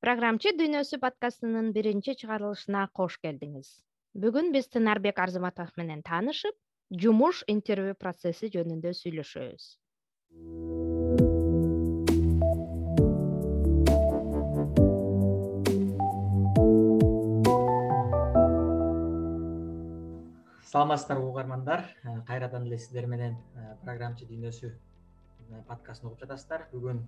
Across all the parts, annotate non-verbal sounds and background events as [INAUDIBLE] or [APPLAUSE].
программчы дүйнөсү подкастынын биринчи чыгарылышына кош келдиңиз. Бүгүн биз тынарбек арзыматов менен таанышып жумуш интервью процесси жөнүндө сүйлөшөбүз. Саламатсыздарбы угармандар э, кайрадан эле сиздер менен э, программчы дүйнөсү э, подкастын угуп жатасыздар. Бүгүн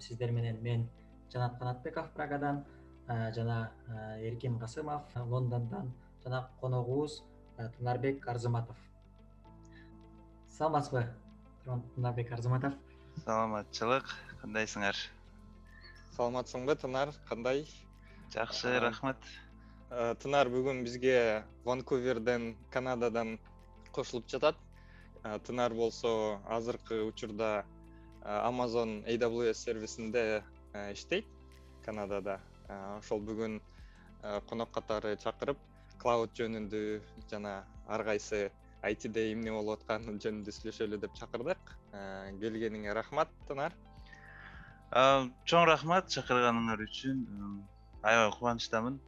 сиздер менен мен жанат канатбеков прагадан жана эркин касымов лондондон жана коногубуз тынарбек арзыматов саламатсызбы тынарбек арзыматов саламатчылык. Кандайсыңар? Саламатсыңбы тынар. Кандай? Жакшы рахмат. Тынар бүгүн бизге ванкуверден канададан кошулуп жатат. Тынар болсо азыркы учурда amazon aws сервисинде иштейт канадада. Э, ошол бүгүн э, конок катары чакырып клауд жөнүндө жана ар кайсы айтиде эмне болуп атканы [LAUGHS] жөнүндө сүйлөшөлү деп чакырдык. Келгениңе рахмат тынар. Чоң рахмат чакырганыңар үчүн. Аябай кубанычтамын.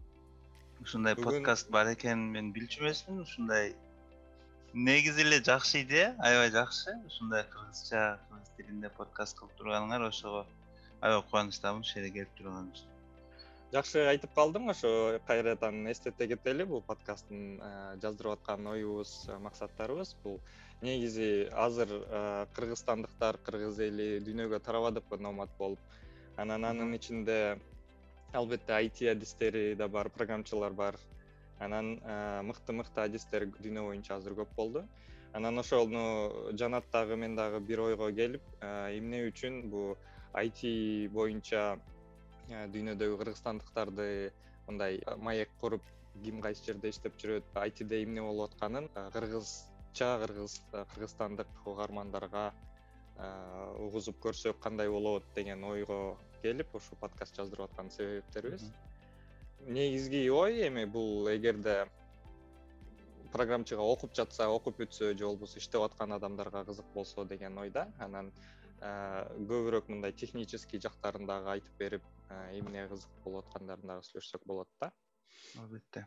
Ушундай подкаст бар экенин мен билчү эмесмин. Ушундай негизи эле жакшы идея аябай жакшы. Ушундай кыргызча кыргыз тилинде подкаст кылып турганыңар ошого аябай кубанычтамын ушул жерге келип турганым үчүн жакшы айтып калдың ошо кайрадан эстете кетели бул подкасттын э, жаздырып аткан оюбуз э, максаттарыбыз. Бул негизи азыр э, кыргызстандыктар кыргыз эли дүйнөгө тарабадыкпы номад болуп. Анан анын ичинде албетте айти адистери да бар программчылар бар. Анан мыкты мыкты адистер дүйнө боюнча азыр көп болду. Анан ошону жанат дагы мен дагы бир ойго келип эмне үчүн бул айти боюнча э, дүйнөдөгү кыргызстандыктарды мындай э, маек куруп ким кайсы жерде иштеп жүрөт айтиде эмне болуп атканын э, кыргызча кыргыз кыргызстандык угармандарга угузуп көрсөк кандай болот деген ойго келип ушул подкаст жаздырып аткан себептерибиз. Негизги ой эми бул эгерде программчыга окуп жатса окуп бүтсө же болбосо иштеп аткан адамдарга кызык болсо деген ойда анан Э, көбүрөөк мындай технический жактарын дагы айтып берип э, эмне кызык болуп аткандарын дагы сүйлөшсөк болот да. Албетте.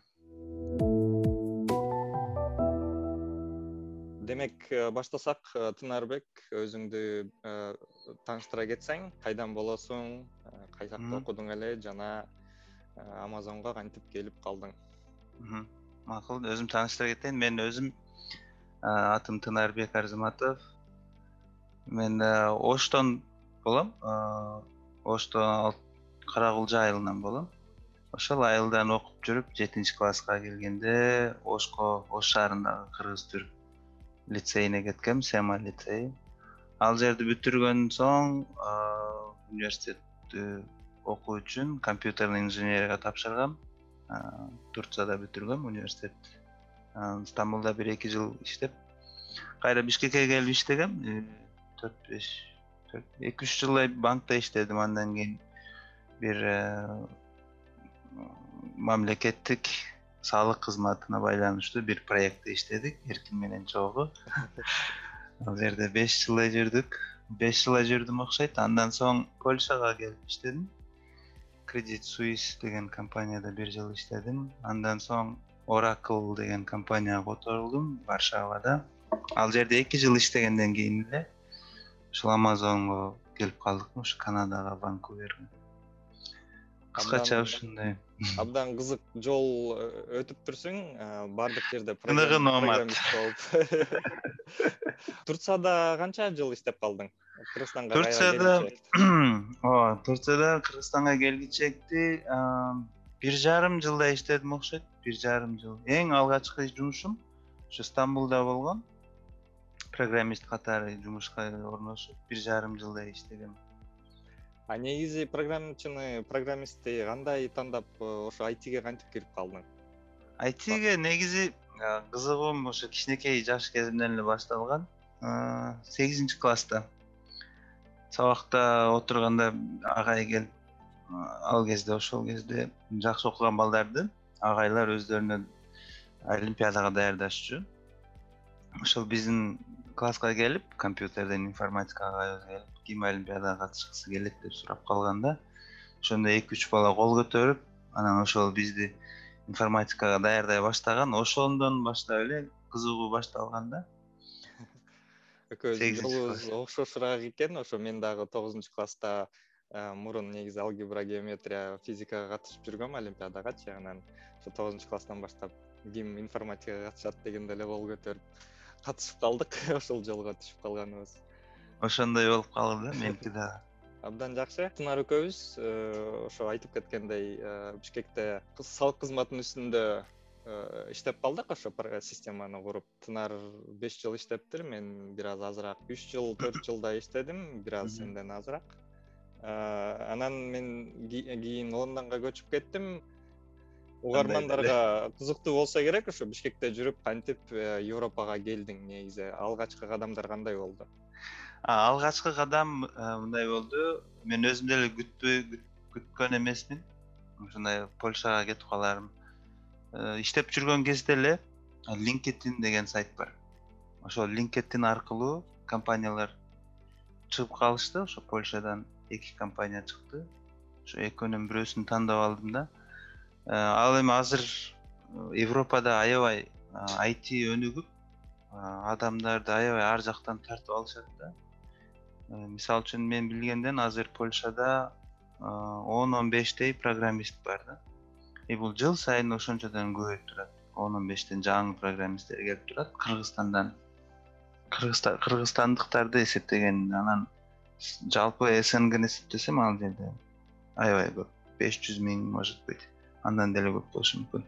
Демек э, баштасак тынарбек өзүңдү тааныштыра кетсең кайдан болосуң? Кай жакта окудуң эле жана амазонго кантип келип калдың? Макул өзүм тааныштыра кетейин. Мен өзүм атым тынарбек арзыматов мен э, оштон болом э, ошто кара кулжа айылынан болом. Ошол айылдан окуп жүрүп жетинчи класска келгенде ошко ош шаарындагы кыргыз түрк лицейине кеткем сема лицейи. Ал жерди бүтүргөндөн соң э, университетти окуу үчүн компьютерный инженерияга тапшыргам. Турцияда бүтүргөм университетти стамбулда бир эки жыл иштеп. Кайра бишкекке келип иштегем төрт беш эки үч жылдай банкта иштедим. Андан кийин бир э, мамлекеттик салык кызматына байланыштуу бир проектте иштедик. Эркин менен чогуу. [LAUGHS] Ал жерде беш жылдай жүрдүк. Беш жылдай жүрдүм окшойт. Андан соң польшага келип иштедим. Кредит суис деген компанияда бир жыл иштедим. Андан соң оракл деген компанияга которулдум варшавада. Ал жерде эки жыл иштегенден кийин эле ушул амазонго келип калдык ушу канадага ванкуверге кыскача ушундай. [LAUGHS] абдан кызык жол э, өтүп турсуң баардык жерде [LAUGHS] ыныгы номад. болуп. [LAUGHS] Турцияда канча жыл иштеп калдың? Кыргызстанга турцияда [CLEARS THROAT] ооба турцияда кыргызстанга келгичекти бир жарым жылдай иштедим окшойт. Бир жарым жыл. Эң алгачкы жумушум ушу стамбулда болгон программист катары жумушка орношуп бир жарым жылдай иштегем. А негизи программчыны программистти кандай тандап э, ошо айтиге кантип кирип калдың? Айтиге негизи кызыгуум ошо кичинекей жаш кезимден эле башталган. Сегизинчи класста. Сабакта отурганда агай келип ал кезде ошол кезде жакшы окуган балдарды агайлар өздөрүнө олимпиадага даярдашчу. Ошол биздин класска келип компьютерден информатикага келип ким олимпиадага катышкысы келет деп сурап калганда ошондо эки үч бала кол көтөрүп анан ошол бизди информатикага даярдай баштаган ошондон баштап эле кызыгуу башталган да [LAUGHS] экөөбүздүн жолубуз окшошураак экен ошо мен дагы тогузунчу класста мурун негизи алгебра геометрия физикага катышып жүргөм олимпиадагачы анан ошо тогузунчу класстан баштап ким информатикага катышат дегенде эле кол көтөрүп катышып калдык. [LAUGHS] Ошол жолго түшүп калганыбыз. Ошондой болуп калды да меники дагы абдан жакшы. Сынар экөөбүз э, ошо айтып кеткендей э, бишкекте салык кызматынын үстүндө э, иштеп калдык ошо системаны куруп. Тынар беш жыл иштептир мен бир аз азыраак. Үч жыл төрт [COUGHS] жылдай иштедим бир аз сенден азыраак. Анан мен кийин лондонго көчүп кеттим угармандарга кызыктуу болсо керек ошо бишкекте жүрүп кантип европага келдиң негизи? Алгачкы кадамдар кандай болду? Алгачкы кадам э, мындай болду. Мен өзүм деле күтпөй күткөн эмесмин. Ушундай польшага кетип калаарым э, иштеп жүргөн кезде эле линкедин деген сайт бар. Ошол линкедин аркылуу компаниялар чыгып калышты. Ошо польшадан эки компания чыкты. Ошо экөөнүн бирөөсүн тандап алдым да. э, ал эми азыр европада аябай айти өнүгүп адамдарды аябай ар жактан тартып алышат да. Э, мисалы үчүн мен билгенден азыр польшада э, он он бештей программист бар да. И бул жыл сайын ошончодон көбөйүп турат. он он бештен жаңы программисттер келип турат. Кыргызстандан кыргызстандыктарды эсептегенде анан жалпы снгни эсептесем ал жерде аябай көп. беш жүз миң может быть андан деле көп болушу мүмкүн.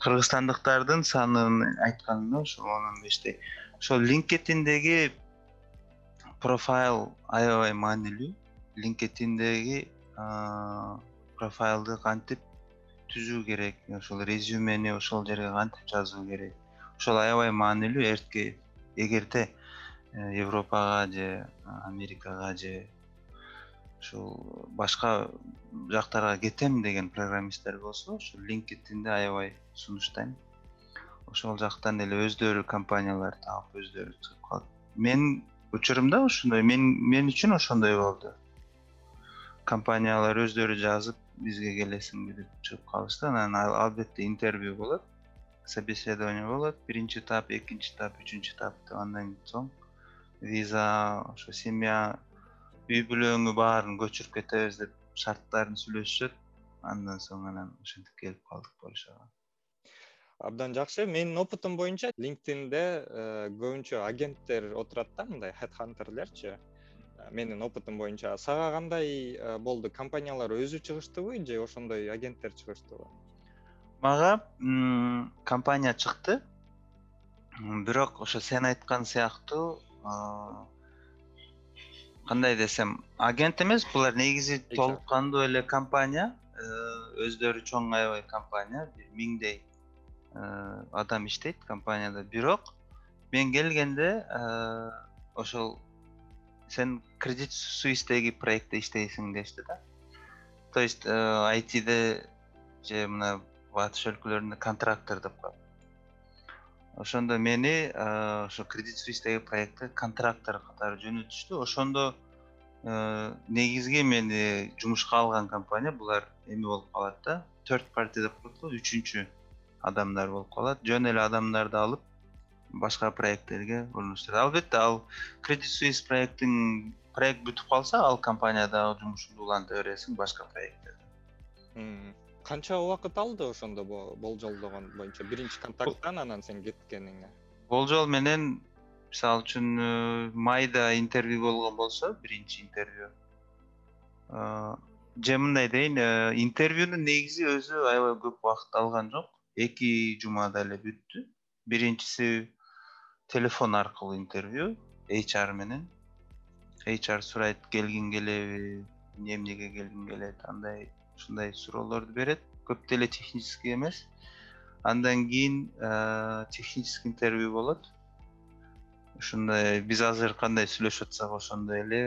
Кыргызстандыктардын санын айтканым да ошол он он бештей ошол линкединдеги профайл аябай маанилүү. Линкединдеги профайлды кантип түзүү керек? Ошол резюмени ошол жерге кантип жазуу керек? Ошол аябай маанилүү эртке эгерде э, европага же америкага же ушул башка жактарга кетем деген программисттер болсо ушул линкединди аябай сунуштайм. Ошол жактан эле өздөрү компаниялар таап өздөрү чыгып калат мен учурумда ошондой мен мен үчүн ошондой болду. Компаниялар өздөрү жазып бизге келесиңби деп чыгып калышты. Анан албетте интервью болот собеседование болот. Биринчи этап экинчи этап үчүнчү этап деп андан соң виза ошо семья үй бүлөңү баарын көчүрүп кетебиз деп шарттарын сүйлөшүшөт андан соң анан ошентип келип калдык польшага абдан жакшы. Менин опытым боюнча линкдинде э, көбүнчө агенттер отурат да мындай хедхантерлерчи э, менин опытым боюнча сага кандай э, болду? Компаниялар өзү чыгыштыбы же ошондой агенттер чыгыштыбы мага компания чыкты. Бирок ошо сен айткан сыяктуу кандай десем агент эмес булар негизи толук кандуу эле компания өздөрү чоң аябай компания бир миңдей Э, адам иштейт компанияда бирок мен келгенде э, ошол сен кредит суистеги проектте иштейсиң дешти да. То есть э, айтиде же мына батыш өлкөлөрүндө контрактор деп коет ошондо мени ошо кредит суистеги проектке контрактор катары жөнөтүштү. Ошондо негизги мени жумушка алган компания булар эме болуп калат да. Төрт парти деп коет го үчүнчү адамдар болуп калат. Жөн эле адамдарды алып башка проекттерге орноштурат албетте ал кредит суис проекттин проект бүтүп калса ал компаниядагы жумушуңду уланта бересиң башка проекттерде канча убакыт алды ошондо болжолдогон боюнча? Биринчи контакттан анан сен кеткениңе? Болжол менен мисалы үчүн э, майда интервью болгон болсо биринчи интервью. Э, же мындай дейин э, интервьюнун негизи өзү аябай көп убакыт алган жок. Эки жумада эле бүттү. Биринчиси телефон аркылуу интервью hr менен. hr сурайт келгиң келеби эмнеге келгиң келет андай ушундай суроолорду берет. Көп деле технический эмес. Андан кийин технический интервью болот ушундай биз азыр кандай сүйлөшүп атсак ошондой эле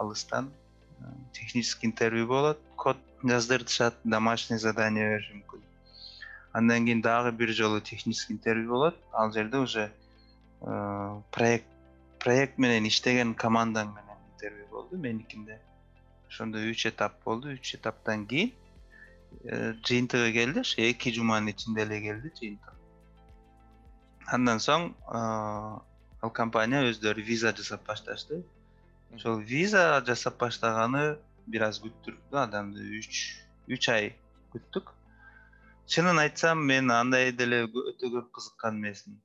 алыстан технический интервью болот код жаздыртышат домашний задание бериши мүмкүн. Андан кийин дагы бир жолу технический интервью болот. Ал жерде уже э, проект проект менен иштеген командаң менен интервью болду. Меникинде ошондо үч этап болду. Үч этаптан кийин э, жыйынтыгы келди ошо эки жуманын ичинде эле келди жыйынтык андан соң ал компания өздөрү виза жасап башташты. Ошол виза жасап баштаганы бир аз күттүрдү адамды үч үч ай күттүк. Чынын айтсам мен андай деле өтө көп кызыккан эмесмин.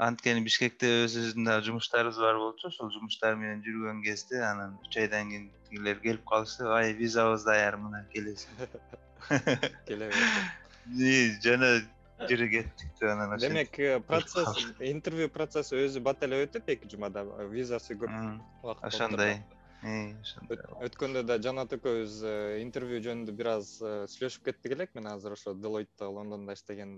Анткени бишкекте өзүбүздүн дагы жумуштарыбыз бар болчу. Ошол жумуштар менен жүргөн кезде анан үч айдан кийин тигилер келип калышты ай визабыз даяр мына келесиң [LAUGHS] келе [LAUGHS] жана жири кеттик анан ошентип. Демек э, процесс интервью процесси өзү бат эле өтөт эки жумада визасы көп убакыт ошондой. ошондой өткөндө да жанат экөөбүз э, интервью жөнүндө бир аз э, сүйлөшүп кеттик элек мен азыр ошо делойтто лондондо иштеген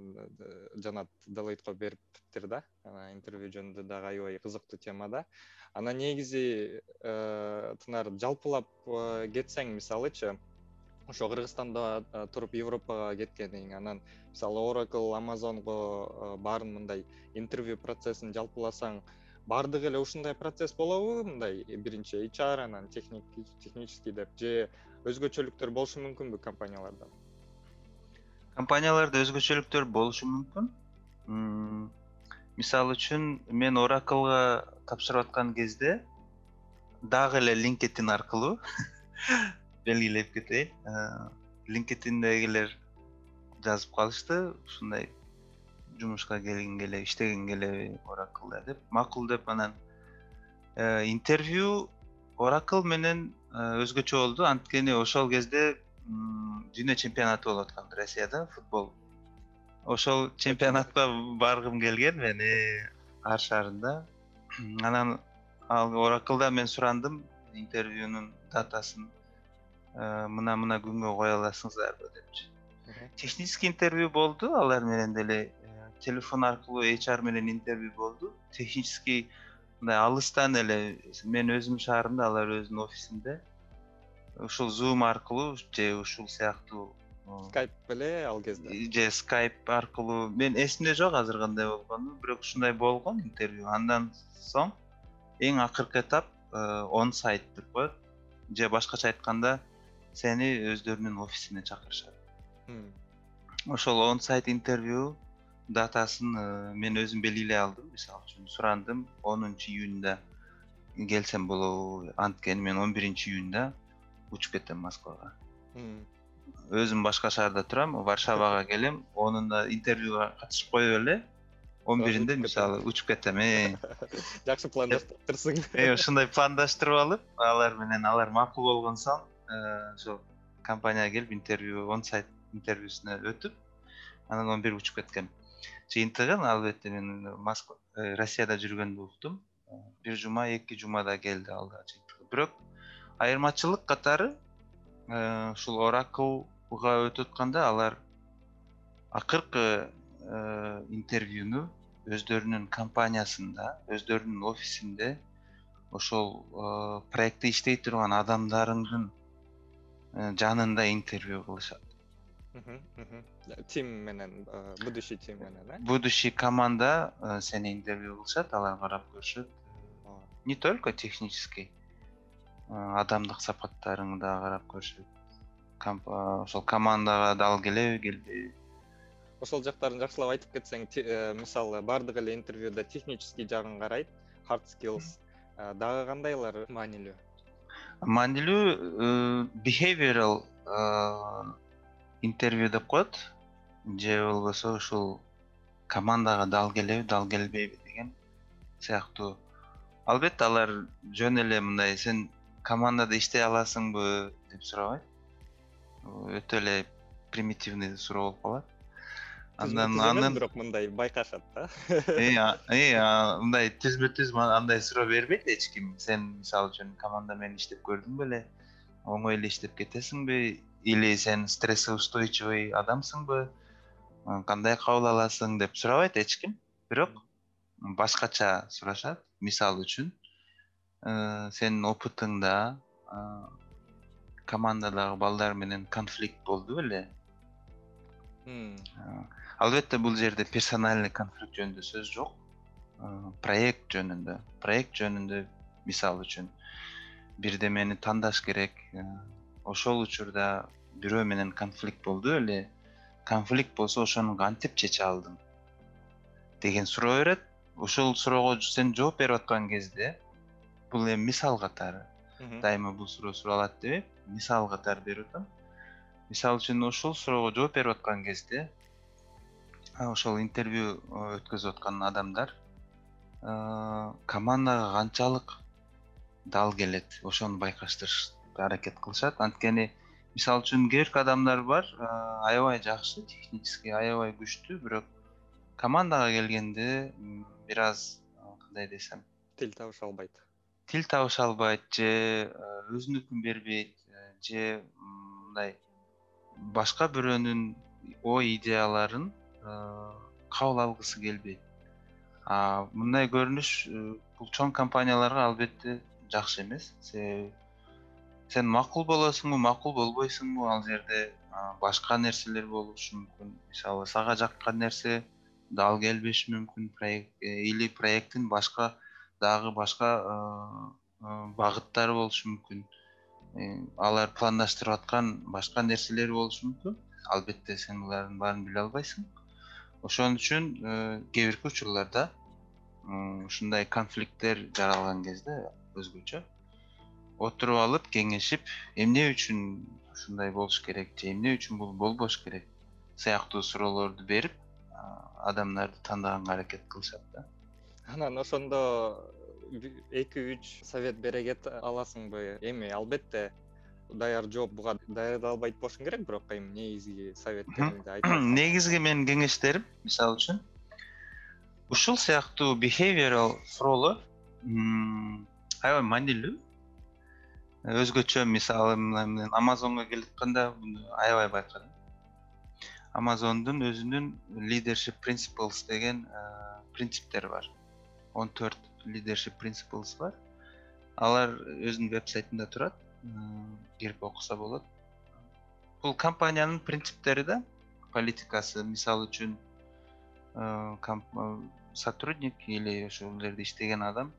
жанат делойтко бериптир да. Анан интервью жөнүндө дагы аябай кызыктуу тема да анан негизи тынар жалпылап кетсең мисалычы ошо кыргызстанда туруп европага кеткениң анан мисалы oracle amazonго баарын мындай интервью процессин жалпыласаң баардыгы эле ушундай процесс болобу мындай биринчи hr анан технический деп же өзгөчөлүктөр болушу мүмкүнбү компанияларда? Компанияларда өзгөчөлүктөр болушу мүмкүн. Мисалы үчүн мен oraclега тапшырып аткан кезде дагы эле linkedin аркылуу [LAUGHS] белгилеп кетейин linkedindегилер жазып калышты. Ушундай жумушка келгиң келеби иштегиң келеби oraклда деп. Макул деп анан э, интервью oracle менен э, өзгөчө болду. Анткени ошол кезде дүйнө чемпионаты болуп аткан россияда футбол. Ошол чемпионатка баргым келген мен э, ар шаарында. Анан ал oraклда мен сурандым интервьюнун датасын. Э, мына мына күнгө кое аласыңыздарбы депчи. Технический интервью болду алар менен деле э, телефон аркылуу hr менен интервью болду. Технический мындай алыстан эле мен өзүмдүн шаарымда алар өзүнүн офисинде. Ушул zoom аркылуу же ушул сыяктуу скайп беле ал кезде? же скайп аркылуу. Мен эсимде жок азыр кандай болгону бирок ушундай болгон интервью. Андан соң эң акыркы этап он э, сайт деп коет. Же башкача айтканда сени өздөрүнүн офисине чакырышат. Ошол он сайт интервью датасын э, мен өзүм белгилей алдым. Мисалы үчүн сурандым. онунчу июнда келсем болобу анткени мен он биринчи июнда учуп кетем москвага. Өзүм башка шаарда турам варшавага келем. Онунда интервьюга катышып коюп эле он биринде мисалы учуп кетем э. [LAUGHS] жакшы пландаштырыптырсың э ушундай пландаштырып алып алар менен алар макул болгон соң ошол компанияга келип интервью он сайт интервьюсуна өтүп анан он бир учуп кеткем жыйынтыгын албетте мен москва э, россияда жүргөндө уктум бир жума эки жумада келди ал да жыйынтыгы. Бирок айырмачылык катары э, ушул oraклга өтүп атканда алар акыркы э, интервьюну өздөрүнүн компаниясында өздөрүнүн офисинде ошол проектте иштей турган адамдарыңдын Э, жанында интервью кылышат. Тим менен э, будущий тим менен э? Будущий команда э, сени интервью кылышат алар карап көрүшөт. Не только технический адамдык сапаттарыңды дагы карап көрүшөт. Ошол командага дал келеби келбейби ошол жактарын жакшылап айтып кетсең мисалы баардык эле интервьюда технический жагын карайт hard skills. Дагы кандайлар маанилүү маанилүү э, behavioral э, интервью деп коет. Же болбосо ушул командага дал келеби дал келбейби деген сыяктуу. Албетте алар жөн эле мындай сен командада иштей аласыңбы деп сурабайт. Өтө эле примитивный суроо болуп калат андан анан бирок мындай байкашат да. [LAUGHS] Мындай түзмө түз андай суроо бербейт эч ким. Сен мисалы үчүн команда менен иштеп көрдүңбү беле оңой эле иштеп кетесиңби или сен стрессоустойчивый адамсыңбы кандай кабыл аласың деп сурабайт эч ким. Бирок башкача сурашат. Мисалы үчүн э, сенин опытыңда командадагы балдар менен конфликт болду беле албетте бул жерде персональный конфликт жөнүндө сөз жок. Проект жөнүндө. Проект жөнүндө мисалы үчүн бирдемени тандаш керек. Э, ошол учурда бирөө менен конфликт болду беле конфликт болсо ошону кантип чече алдың? Деген суроо берет. Ошол суроого сен жооп берип аткан кезде бул эми мисал катары. Дайыма бул суроо суралат дебейм мисал катары берип атам. Мисалы үчүн ушул суроого жооп берип аткан кезде ошол интервью өткөзүп аткан адамдар командага канчалык дал келет ошону байкаштырышка аракет кылышат. Анткени мисалы үчүн кээ бирки адамдар бар аябай жакшы технически аябай күчтүү бирок командага келгенде бир аз кандай десем тил табыша албайт. тил табыша албайт же өзүнүкүн бербейт же мындай башка бирөөнүн ой идеяларын кабыл алгысы келбейт мындай көрүнүш э, бул чоң компанияларга албетте жакшы эмес. Себеби сен макул болосуңбу макул болбойсуңбу ал жерде башка нерселер болушу мүмкүн. Мисалы сага жаккан нерсе дал келбеши мүмкүн. Проект э, или проекттин башка дагы башка багыттары болушу мүмкүн. Э, алар пландаштырып аткан башка нерселери болушу мүмкүн. Албетте сен булардын баарын биле албайсың ошон үчүн э, кээ бирки учурларда ушундай конфликттер жаралган кезде өзгөчө отуруп алып кеңешип эмне үчүн ушундай болуш керек же эмне үчүн бул болбош керек сыяктуу суроолорду берип адамдарды тандаганга аракет кылышат да. Анан ошондо эки үч совет бере кете аласыңбы эми? Албетте даяр жооп буга даярдалбайт болушуң керек бирок эми негизги советтериңди айта [CLEARS THROAT] негизги менин кеңештерим мисалы үчүн ушул сыяктуу behavioral суроолор аябай маанилүү өзгөчө мисалы мына амазонго келатканда муну аябай байкадым. Амазондун өзүнүн leadership principles деген принциптери бар. Он төрт leadership principles бар. Алар өзүнүн веб сайтында турат кирип окуса болот. Бул компаниянын принциптери да политикасы мисалы үчүн сотрудник или ошол жерде иштеген адам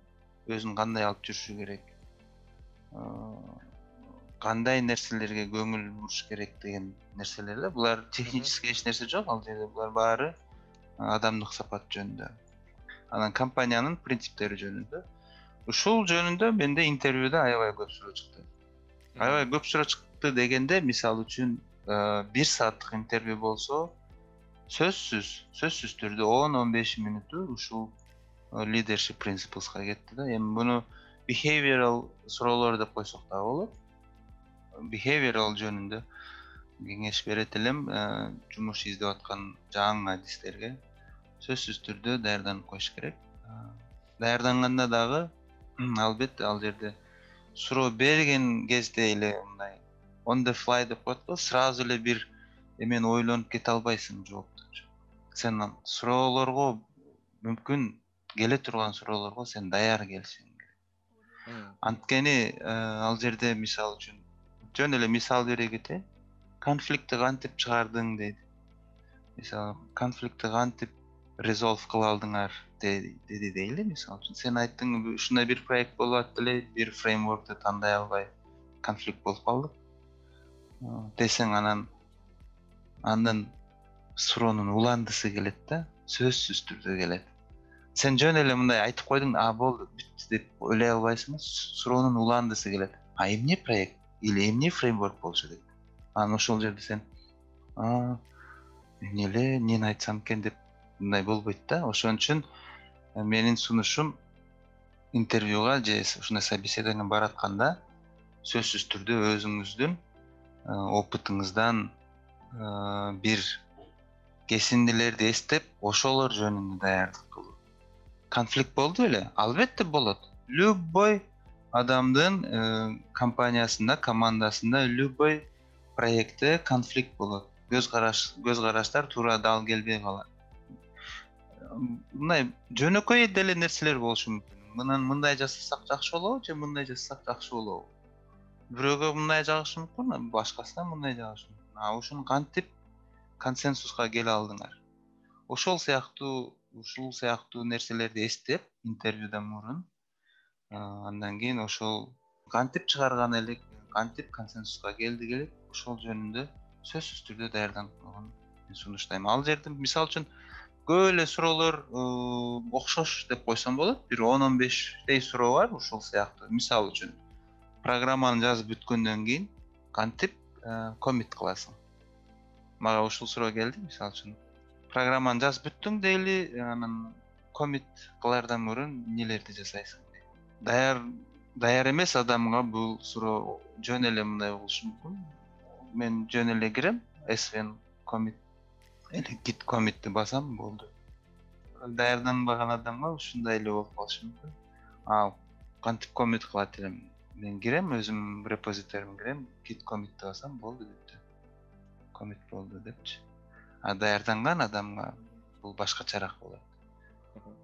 өзүн кандай алып жүрүшү керек? Кандай нерселерге көңүл буруш керек деген нерселер да? Булар технический эч нерсе жок ал жерде булар баары адамдык сапат жөнүндө. Анан компаниянын принциптери жөнүндө. Ушул жөнүндө менде интервьюда аябай көп суроо чыкты аябай көп суроо чыкты дегенде мисалы үчүн э, бир сааттык интервью болсо сөзсүз сөзсүз түрдө он он беш мүнөтү ушул leadership principleска кетти да. Эми муну behavioral суроолор деп койсок дагы болот. Behavioral жөнүндө кеңеш берет элем э, жумуш издеп аткан жаңы адистерге сөзсүз түрдө даярданып коюш керек. Э, даярданганда дагы [CLEARS THROAT] албетте ал жерде суроо берген кезде эле мындай on the fly деп коет го сразу эле бир эмени ойлонуп кете албайсың жоопту сен суроолорго мүмкүн келе турган суроолорго сен даяр келишиң керек. Анткени э, ал жерде мисалы үчүн жөн эле мисал бере кетейин конфликтти кантип чыгардың дейт. Мисалы конфликтти кантип резолв кыла алдыңар деди дейли мисалы үчүн. Сен айттың ушундай бир проект болуп атты эле бир фреймворкту тандай албай конфликт болуп калдык десең анан андан суроонун уландысы келет да сөзсүз түрдө келет. Сен жөн эле мындай айтып койдуң а болду бүттү деп ойлой албайсың суроонун уландысы келет. А эмне проект? или эмне фреймворк болушу керек анан ошол жерде сен эмне эле эмнени айтсам экен? деп мындай болбойт да. Ошон үчүн менин сунушум интервьюга же ушундай собеседованиеге баратканда сөзсүз түрдө өзүңүздүн э, опытыңыздан э, бир кесиндилерди эстеп ошолор жөнүндө даярдык кылуу. Конфликт болду беле албетте болот. Любой адамдын э, компаниясында командасында любой проектте конфликт болот. Көз караш көз караштар туура дал келбей калат мындай жөнөкөй деле нерселер болушу мүмкүн. Мындан мындай жасасак жакшы болобу же мындай жасасак жакшы болобу? Бирөөгө мындай жагышы мүмкүн башкасына мындай жагышы мүмкүн. А ушуну кантип консенсуска келе алдыңар? Ошол сыяктуу ушул сыяктуу нерселерди эстеп интервьюдан мурун андан кийин ошол кантип чыгарган элек кантип консенсуска келдик элек ошол жөнүндө сөзсүз түрдө даярданып мен сунуштайм. Ал жерде мисалы үчүн көп эле суроолор окшош деп койсом болот. Бир он он бештей суроо бар ушул сыяктуу. Мисалы үчүн программаны жазып бүткөндөн кийин кантип комит кыласың? Мага ушул суроо келди мисалы үчүн. Программаны жазып бүттүң дейли анан комит кылаардан мурун эмнелерди жасайсың даяр даяр эмес адамга бул суроо жөн эле мындай болушу мүмкүн. Мен жөн эле кирем svn комит или git комитти басам болду. Даярданбаган адамга ушундай эле болуп калышы мүмкүн. Ал кантип комит кылат элем? Мен кирем өзүмдүн репозиторийме кирем git комитти басам болду бүттү комит болду депчи. А даярданган адамга бул башкачараак болот.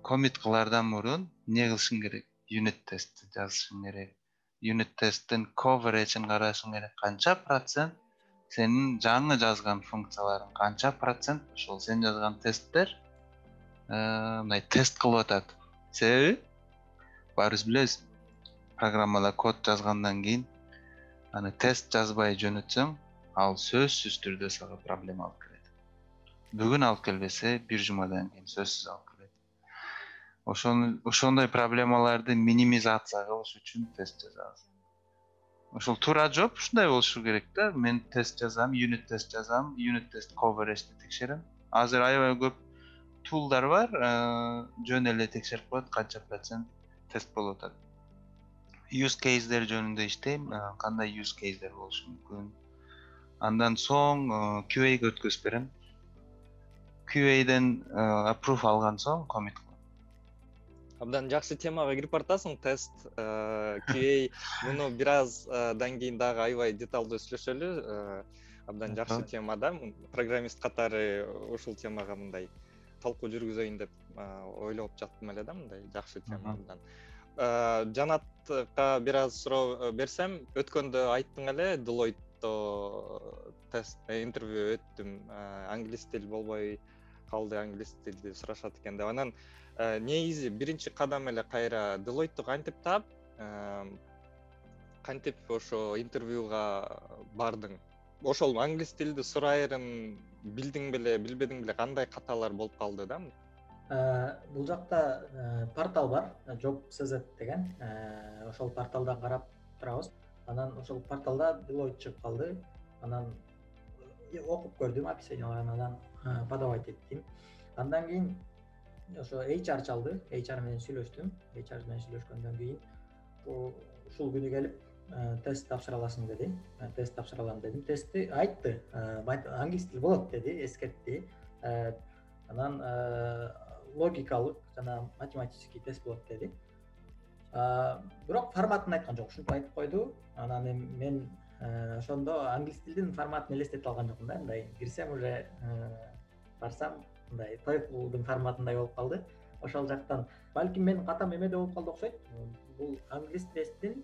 Комит кылаардан мурун эмне кылышың керек? Юнит тестти жазышың керек. Юнит тесттин коверэджин карашың керек. Канча процент сенин жаңы жазган функцияларың канча процент? Ошол сен жазган тесттер э, мындай тест кылып атат. Себеби баарыбыз билебиз программада код жазгандан кийин аны тест жазбай жөнөтсөң ал сөзсүз түрдө сага проблема алып келет. Бүгүн алып келбесе бир жумадан кийин сөзсүз алып ошону ошондой проблемаларды минимизация кылыш үчүн тест жазабыз ошол туура жооп ушундай болушу керек да. Мен тест жазам юнит тест жазам юнит тест коверэджди текшерем. Азыр аябай көп тулдар бар э, жөн эле текшерип коет канча процент тест болуп атат. Юз кейздер жөнүндө иштейм э, кандай юз кейздер болушу мүмкүн. Андан соң э, өткөзүп берем. Qаден аппрув алган соң комит абдан жакшы темага кирип баратасың тест qa [LAUGHS] муну бир аздан кийин дагы аябай деталдуу сүйлөшөлү. Абдан жакшы тема да. Программист катары ушул темага мындай талкуу жүргүзөйүн деп ойлоп жаттым эле да мындай жакшы тема абдан. Жанатка бир аз суроо берсем өткөндө айттың эле делойтто тест э, интервью өттүм. Англис тил болбой калды англис тилди сурашат экен деп. Анан Э, негизи биринчи кадам эле кайра делойтту кантип таап? Кантип ошо интервьюга бардың? Ошол англис тилди сурайрын билдиң беле билбедиң беле кандай каталар болуп калды да э, бул жакта э, портал бар. Job cz деген. Ошол порталдан карап турабыз. Анан ошол порталда делойт чыгып калды. Анан окуп көрдүм описанияларын анан подавать эттим. Андан кийин ошо hr чалды. Hr менен сүйлөштүм. Hr менен сүйлөшкөндөн кийин ушул күнү келип э, тест тапшыра аласың деди. Э, тест тапшыра алам дедим. Тестти айтты. Э, англис тил болот? деди эскертти. Анан логикалык жана математический тест болот деди. Бирок форматын айткан жок ушинтип айтып койду. Анан эми мен ошондо англис тилдин форматын элестете алган жокмун да. Мындай кирсем уже барсам мындай тойфлдун форматындай болуп калды. Ошол жактан. Балким менин катам эмеде болуп калды окшойт. Бул англис тесттин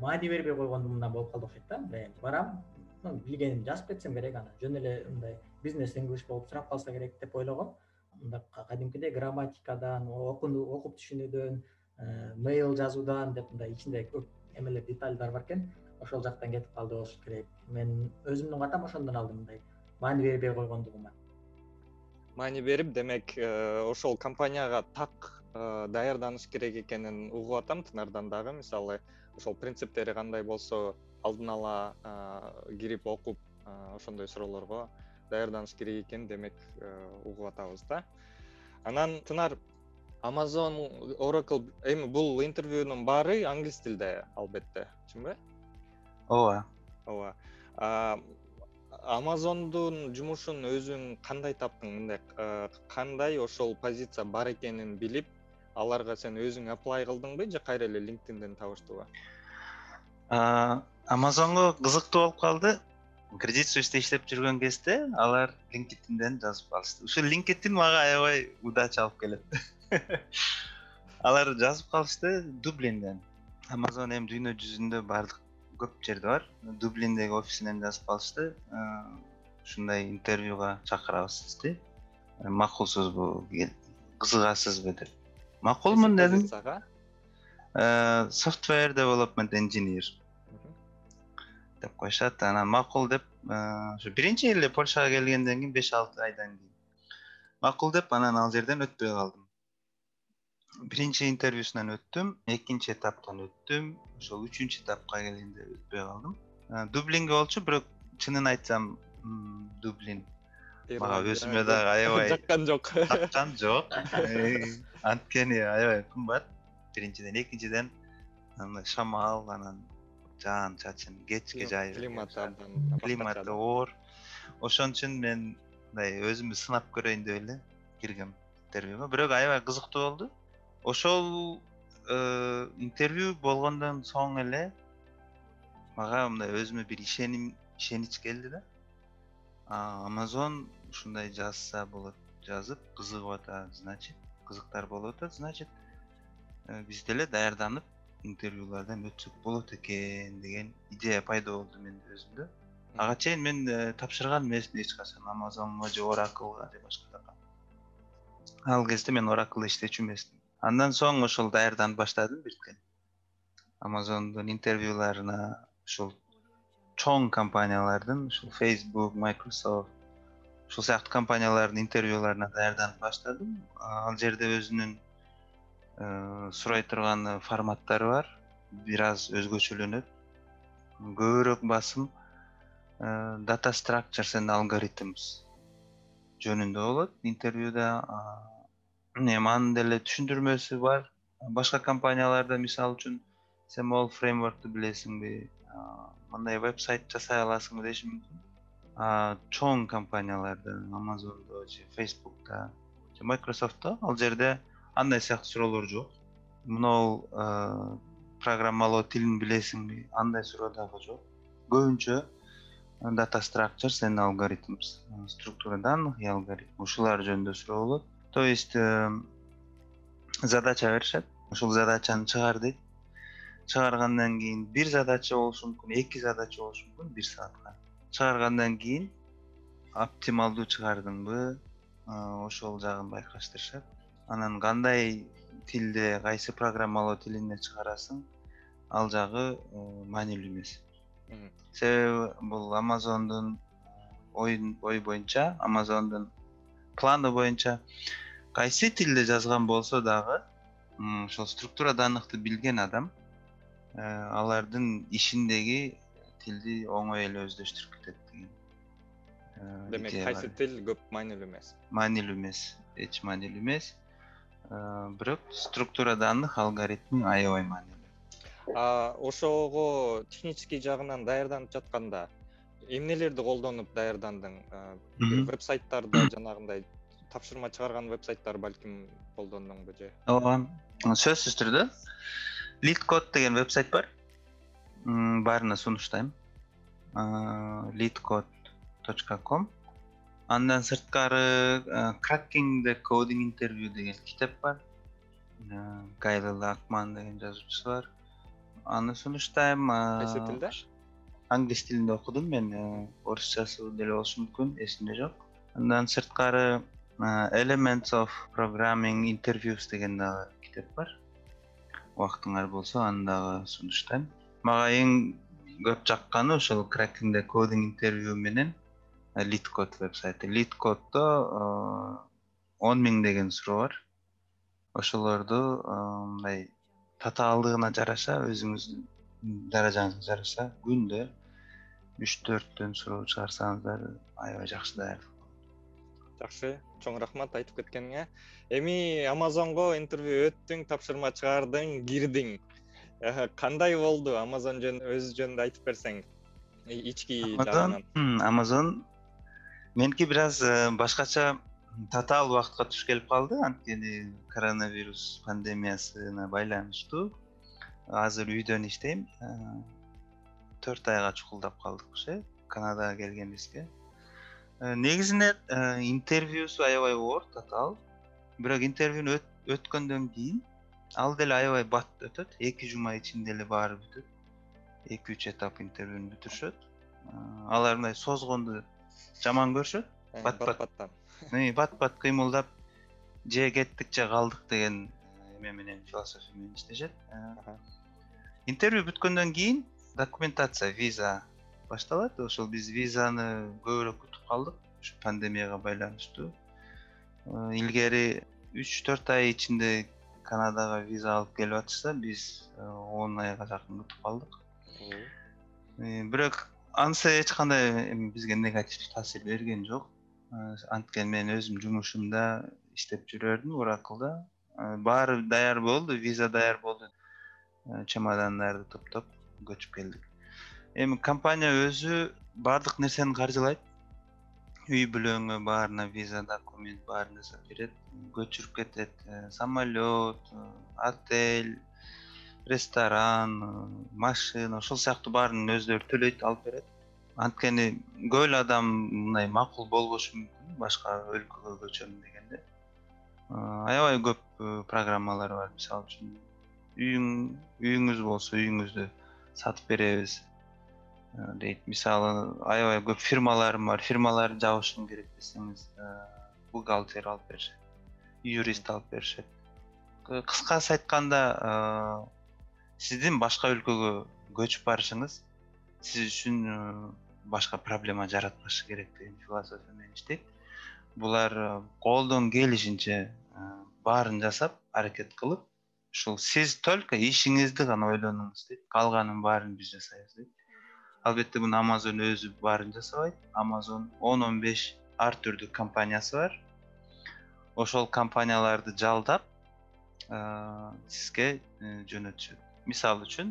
маани бербей койгондугумдан болуп калды окшойт да. Мындай барам. Билгенимди жазып кетсем керек анан жөн эле мындай бизнес инглиш болуп сурап калса керек деп ойлогом. Кадимкидей грамматикадан окуп түшүнүүдөн мейл жазуудан деп мындай ичинде көп эмелер детальдар бар экен. Ошол жактан кетип калды болуш керек. Мен өзүмдүн катам ошондон алдым мындай маани бербей койгондугума маани берип демек э, ошол компанияга так э, даярданыш керек экенин угуп атам тынардан дагы. Мисалы ошол принциптери кандай болсо алдын ала э, кирип окуп ошондой суроолорго даярданыш керек экенин демек угуп атабыз да. Анан тынар amazon oracle эми бул интервьюнун баары англис тилде албетте. Чынбы? Ооба. Ооба амазондун жумушун өзүң кандай таптың? Мындай кандай ошол позиция бар экенин билип аларга сен өзүң аплай кылдыңбы же кайра эле линкдинден табыштыбы амазонго кызыктуу болуп калды. Кредит суисте иштеп жүргөн кезде алар линкдинден жазып калышты ушул линкдин мага аябай удача алып келет. [LAUGHS] Алар жазып калышты дублинден амазон эми дүйнө жүзүндө баардык көп жерде бар. Дублиндеги офисинен жазып калышты? Ушундай интервьюга чакырабыз сизди. Макулсузбу кызыгасызбы деп. Макулмун дедим software development engineer. Деп коюшат. Анан макул деп ошо биринчи эле польшага келгенден кийин беш алты айдан кийин. Макул деп анан ал жерден өтпөй калдым биринчи интервьюсунан өттүм экинчи этаптан өттүм ошол үчүнчү этапка келгенде өтпөй калдым. Дублинге болчу бирок чынын айтсам дублин. Мага өзүмө дагы аябай жаккан жок. [LAUGHS] [LAUGHS] Жаккан жок. Анткени аябай кымбат. Биринчиден экинчиден андай шамал анан жаан чачын кечке жайып климаты абдан климаты оор. Ошон үчүн мен мындай өзүмдү сынап көрөйүн деп эле киргем интервьюга. Бирок аябай кызыктуу болду ошол э, интервью болгондон соң эле мага мындай өзүмө бир ишеним ишенич келди да. Амазон ушундай жазса болот жазып кызыгып атат значит кызыктар болуп атат значит э, биз деле даярданып интервьюлардан өтсөк болот экен деген идея пайда болду менде өзүмдө. Ага чейин мен э, тапшырган эмесмин эч качан амазонго же ораклга же башка жака. Ал кезде мен оракылда иштечү эмесмин андан соң ошол даярданып баштадым биртикен амазондун интервьюларына ушул чоң компаниялардын ушул facebook microsoft ушул сыяктуу компаниялардын интервьюларына даярданып баштадым. Ал жерде өзүнүн Э, сурай турган форматтары бар. Бир аз өзгөчөлөнөт. Көбүрөөк басым data structures and algorithms жөнүндө болот интервьюда анын деле түшүндүрмөсү бар. Башка компанияларда мисалы үчүн сен могул фреймворкту билесиңби мындай вебсайт жасай аласыңбы деши мүмкүн. Чоң компанияларда амазондо же фейсбукта же майкрософтто ал жерде андай сыяктуу суроолор жок. Мынабул программалоо тилин билесиңби андай суроо дагы жок. Көбүнчө data structures and algorithms структура данных и алгоритм ушулар жөнүндө суроо болот то есть задача беришет. Ушул задачаны чыгар дейт чыгаргандан кийин бир задача болушу мүмкүн эки задача болушу мүмкүн бир саатка. Чыгаргандан кийин оптималдуу чыгардыңбы ошол жагын байкаштырышат. Анан кандай тилде кайсы программалоо тилинде чыгарасың ал жагы э, маанилүү эмес. Себеби бул амазондун ой ой боюнча амазондун планы боюнча кайсы тилде жазган болсо дагы ошол структура данныхты билген адам э, алардын ишиндеги тилди оңой эле өздөштүрүп кетет деген э, демек кайсы тил көп маанилүү эмес? Маанилүү эмес эч маанилүү эмес. Э, бирок структура данных алгоритми аябай маанилүү. Ошого технический жагынан даярданып жатканда эмнелерди колдонуп даярдандың? Э, вебсайттарды [CLEARS THROAT] жанагындай тапшырма чыгарган вебсайттар балким колдондуңбу же? Ооба сөзсүз түрдө лид код деген вебсайт бар. Баарына сунуштайм. Лид код точка ком. Андан сырткары cracking the coding interview деген китеп бар. Гайли лакман деген жазуучусу бар аны сунуштайм кайсы тилде англис тилинде окудум мен орусчасы деле болушу мүмкүн эсимде жок. Андан сырткары elements of programming interviews деген дагы китеп бар. Убактыңар болсо аны дагы сунуштайм. Мага эң көп жакканы cracking the coding interview менен лид код вебсайты. Лид коддо он миң деген суроо бар. Ошолорду мындай татаалдыгына жараша өзүңүздүн даражаңызга жараша күндө үч төрттөн суроо чыгарсаңыздар аябай жакшы даярдык жакшы. Чоң рахмат айтып кеткениңе. Эми амазонго интервью өттүң тапшырма чыгардың кирдиң кандай болду? Амазон жөнүндө өзү жөнүндө айтып берсең. Ички жагынан амазон. Меники бир аз э, башкача татаал убакытка туш келип калды. Анткени коронавирус пандемиясына байланыштуу. Азыр үйдөн иштейм. Э, төрт айга чукулдап калдык э канадага келгенибизге. Э, негизинен интервьюсу аябай оор татаал бирок интервьюну өткөндөн кийин ал деле аябай бат өтөт. Эки жума ичинде эле баары бүтөт. Эки үч этап интервьюну бүтүрүшөт. Алар мындай созгонду жаман көрүшөт. Э, бат баттан [LAUGHS] бат бат кыймылдап же кеттик же калдык деген эме менен философия менен иштешет. Интервью бүткөндөн кийин документация виза башталат. Ошол биз визаны көбүрөөк күтүп калдык. Ушу пандемияга байланыштуу. Илгери үч төрт ай ичинде канадага виза алып келип атышса биз он айга жакын күтүп калдык. Бирок анысы эч кандай эми бизге негативдүү таасир берген жок. Анткени мен өзүм жумушумда иштеп жүрө бердим уракылда баары даяр болду виза даяр болду. Чемодандарды топтоп көчүп келдик. Эми компания өзү баардык нерсени каржылайт. Үй бүлөңө баарына виза документ баарын жасап берет көчүрүп кетет. Э, самолет э, отель ресторан э, машина ошол сыяктуу баарын өздөрү төлөйт алып берет. Анткени көп эле адам мындай макул болбошу мүмкүн башка өлкөгө көчөм дегенде. Аябай көп программалар бар. Мисалы үчүн үйүң үйүңүз болсо үйүңүздү сатып беребиз. Э, дейт мисалы аябай көп фирмаларым бар. Фирмаларды жабышым керек десеңиз э, бухгалтер алып беришет юрист алып беришет. Кыскасы айтканда э, сиздин башка өлкөгө көчүп барышыңыз сиз үчүн башка проблема жаратпашы керек деген философия менен иштейт. Булар колдон келишинче баарын жасап аракет кылып ушул сиз только ишиңизди гана ойлонуңуз дейт калганын баарын биз жасайбыз дейт. Албетте муну амазон өзү баарын жасабайт. Амазон он он беш ар түрдүү компаниясы бар. Ошол компанияларды жалдап сизге э, жөнөтүшөт мисалы үчүн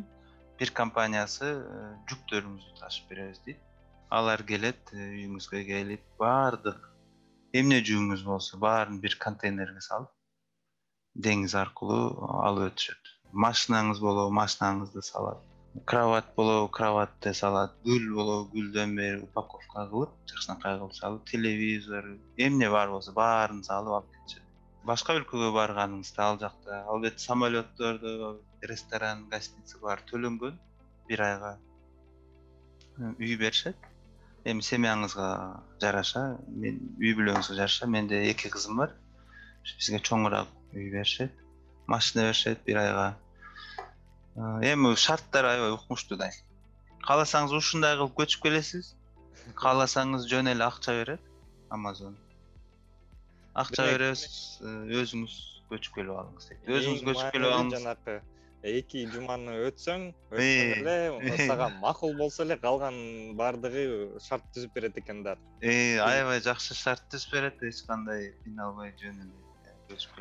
бир компаниясы э, жүктөрүңүздү ташып беребиз дейт. Алар келет э, үйүңүзгө келип баардык эмне жүгүңүз болсо баарын бир контейнерге салып деңиз аркылуу алып өтүшөт. Машинаңыз болобу машинаңызды салат. Кровать болобу кроватты салат. Гүл болобу гүлдөн бери упаковка кылып жакшынакай кылып салып телевизор эмне бар болсо баарын салып алып кетишет. Башка өлкөгө барганыңызда ал жакта албетте самолетторду ресторан гостиница баары төлөнгөн бир айга үй беришет. Эми семьяңызга жараша мен үй бүлөңүзгө жараша менде эки кызым бар бизге чоңураак үй беришет машина беришет бир айга. Эми шарттары аябай укмуштуу да. Кааласаңыз ушундай кылып көчүп келесиз. Кааласаңыз жөн эле акча берет амазон акча беребиз э, өзүңүз көчүп келип алыңыз дейт өзүңүз көчүп келип алыңыз. жанакы эки жуманы өтсөң өтсөң эле сага макул болсо эле калганын баардыгы шарт түзүп берет экен да аябай жакшы шарт түзүп берет эч кандай кыйналбай жөн эле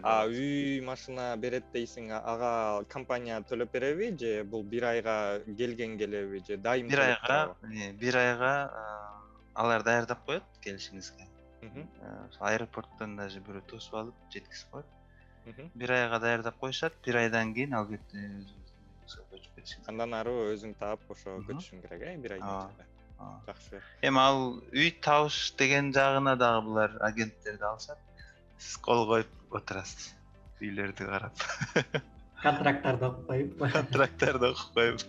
а үй машина берет дейсиң ага компания төлөп береби же бул бир айга келген келеби же дайым бир айга бир айга алар даярдап коет келишиңизге. Аэропорттон даже бирөө тосуп алып жеткизип коет. Бир айга даярдап коюшат бир айдан кийин албетте өзүңүз көчүп кетишиңиз андан ары өзүң таап ошо көчүшүң керек э бир айдын ичинде жакшы. Эми ал үй табыш деген жагына дагы булар агенттерди алышат сиз кол коюп отурасыз. Үйлөрдү карап. Контракттарды окуп коюп. Контракттарды окуп коюп